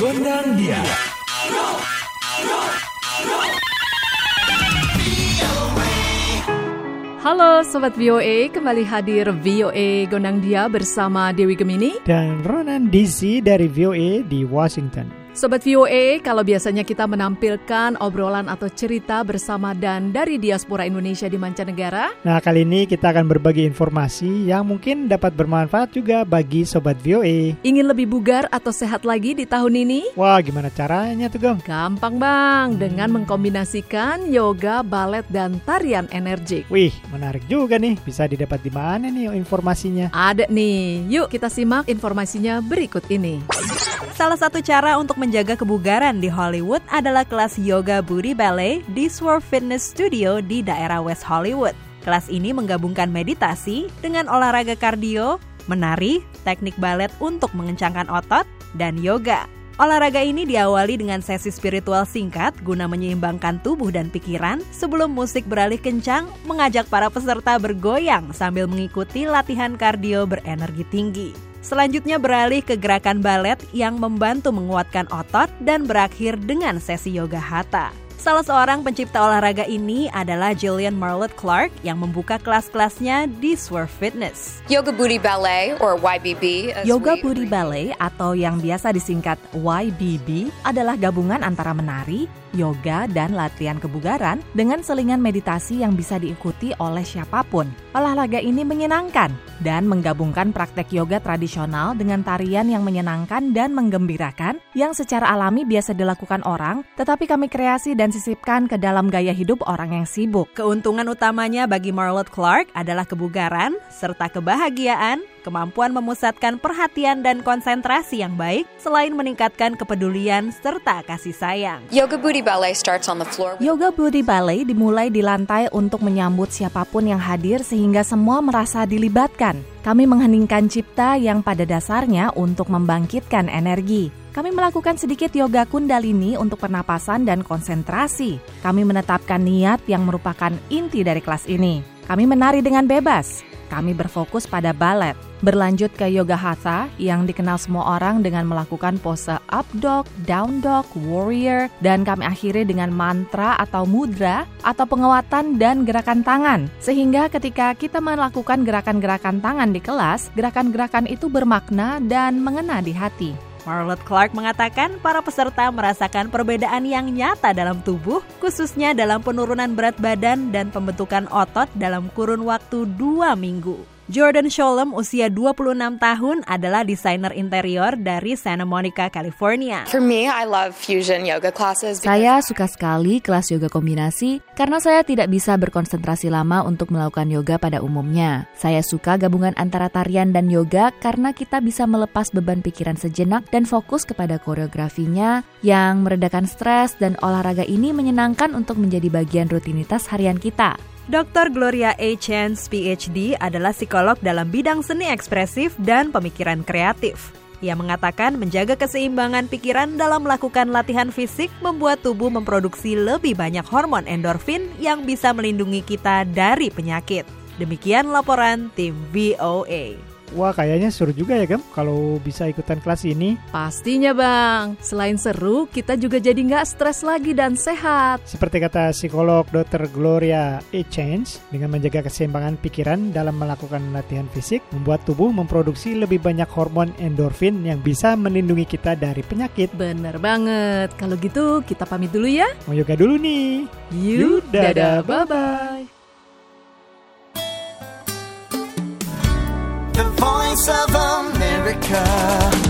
Gondang dia. Halo Sobat VOA, kembali hadir VOA Gondang Dia bersama Dewi Gemini. dan Ronan DC dari VOA di Washington. Sobat VOA, kalau biasanya kita menampilkan obrolan atau cerita bersama dan dari diaspora Indonesia di mancanegara, Nah, kali ini kita akan berbagi informasi yang mungkin dapat bermanfaat juga bagi sobat VOA. ingin lebih bugar atau sehat lagi di tahun ini? Wah, gimana caranya tuh, Gong? Gampang bang, dengan mengkombinasikan yoga, balet, dan tarian energik. Wih, menarik juga nih. Bisa didapat di mana nih informasinya? Ada nih, yuk kita simak informasinya berikut ini. Salah satu cara untuk menjaga kebugaran di Hollywood adalah kelas yoga booty ballet di Swerve Fitness Studio di daerah West Hollywood. Kelas ini menggabungkan meditasi dengan olahraga kardio, menari, teknik balet untuk mengencangkan otot, dan yoga. Olahraga ini diawali dengan sesi spiritual singkat guna menyeimbangkan tubuh dan pikiran sebelum musik beralih kencang mengajak para peserta bergoyang sambil mengikuti latihan kardio berenergi tinggi. Selanjutnya beralih ke gerakan balet yang membantu menguatkan otot dan berakhir dengan sesi yoga hatha. Salah seorang pencipta olahraga ini adalah Jillian Marlett Clark yang membuka kelas-kelasnya di Swerve Fitness. Yoga Booty Ballet or YBB. Yoga we- Booty Ballet atau yang biasa disingkat YBB adalah gabungan antara menari, yoga, dan latihan kebugaran dengan selingan meditasi yang bisa diikuti oleh siapa pun. Olahraga ini menyenangkan dan menggabungkan praktek yoga tradisional dengan tarian yang menyenangkan dan menggembirakan yang secara alami biasa dilakukan orang, tetapi kami kreasi dan sisipkan ke dalam gaya hidup orang yang sibuk. Keuntungan utamanya bagi Marlott Clark adalah kebugaran serta kebahagiaan, kemampuan memusatkan perhatian dan konsentrasi yang baik, selain meningkatkan kepedulian serta kasih sayang. Yoga Booty Ballet starts on the floor. Yoga Booty Ballet dimulai di lantai untuk menyambut siapa pun yang hadir sehingga semua merasa dilibatkan. Kami mengheningkan cipta yang pada dasarnya untuk membangkitkan energi. Kami melakukan sedikit yoga kundalini untuk pernapasan dan konsentrasi. Kami menetapkan niat yang merupakan inti dari kelas ini. Kami menari dengan bebas. Kami berfokus pada balet. Berlanjut ke yoga hatha yang dikenal semua orang dengan melakukan pose up dog, down dog, warrior, dan kami akhiri dengan mantra atau mudra atau penguatan dan gerakan tangan. Sehingga ketika kita melakukan gerakan-gerakan tangan di kelas, gerakan-gerakan itu bermakna dan mengena di hati. Marlott Clark mengatakan para peserta merasakan perbedaan yang nyata dalam tubuh, khususnya dalam penurunan berat badan dan pembentukan otot dalam kurun waktu dua minggu. Jordan Sholem usia 26 tahun adalah desainer interior dari Santa Monica, California. For me, I love fusion yoga classes. because Saya suka sekali kelas yoga kombinasi karena saya tidak bisa berkonsentrasi lama untuk melakukan yoga pada umumnya. Saya suka gabungan antara tarian dan yoga karena kita bisa melepas beban pikiran sejenak dan fokus kepada koreografinya yang meredakan stres dan olahraga ini menyenangkan untuk menjadi bagian rutinitas harian kita. Dr. Gloria A. Chance, PhD, adalah psikolog dalam bidang seni ekspresif dan pemikiran kreatif. Ia mengatakan menjaga keseimbangan pikiran dalam melakukan latihan fisik membuat tubuh memproduksi lebih banyak hormon endorfin yang bisa melindungi kita dari penyakit. Demikian laporan tim VOA. Wah, kayaknya seru juga ya, Gem, kalau bisa ikutan kelas ini. Pastinya bang, selain seru, kita juga jadi nggak stres lagi dan sehat. Seperti kata psikolog Dr. Gloria E. Chance, dengan menjaga keseimbangan pikiran dalam melakukan latihan fisik, membuat tubuh memproduksi lebih banyak hormon endorfin yang bisa melindungi kita dari penyakit. Bener banget, kalau gitu kita pamit dulu ya. Mau yoga dulu nih. Dadah, dadah, bye-bye. Voice of America.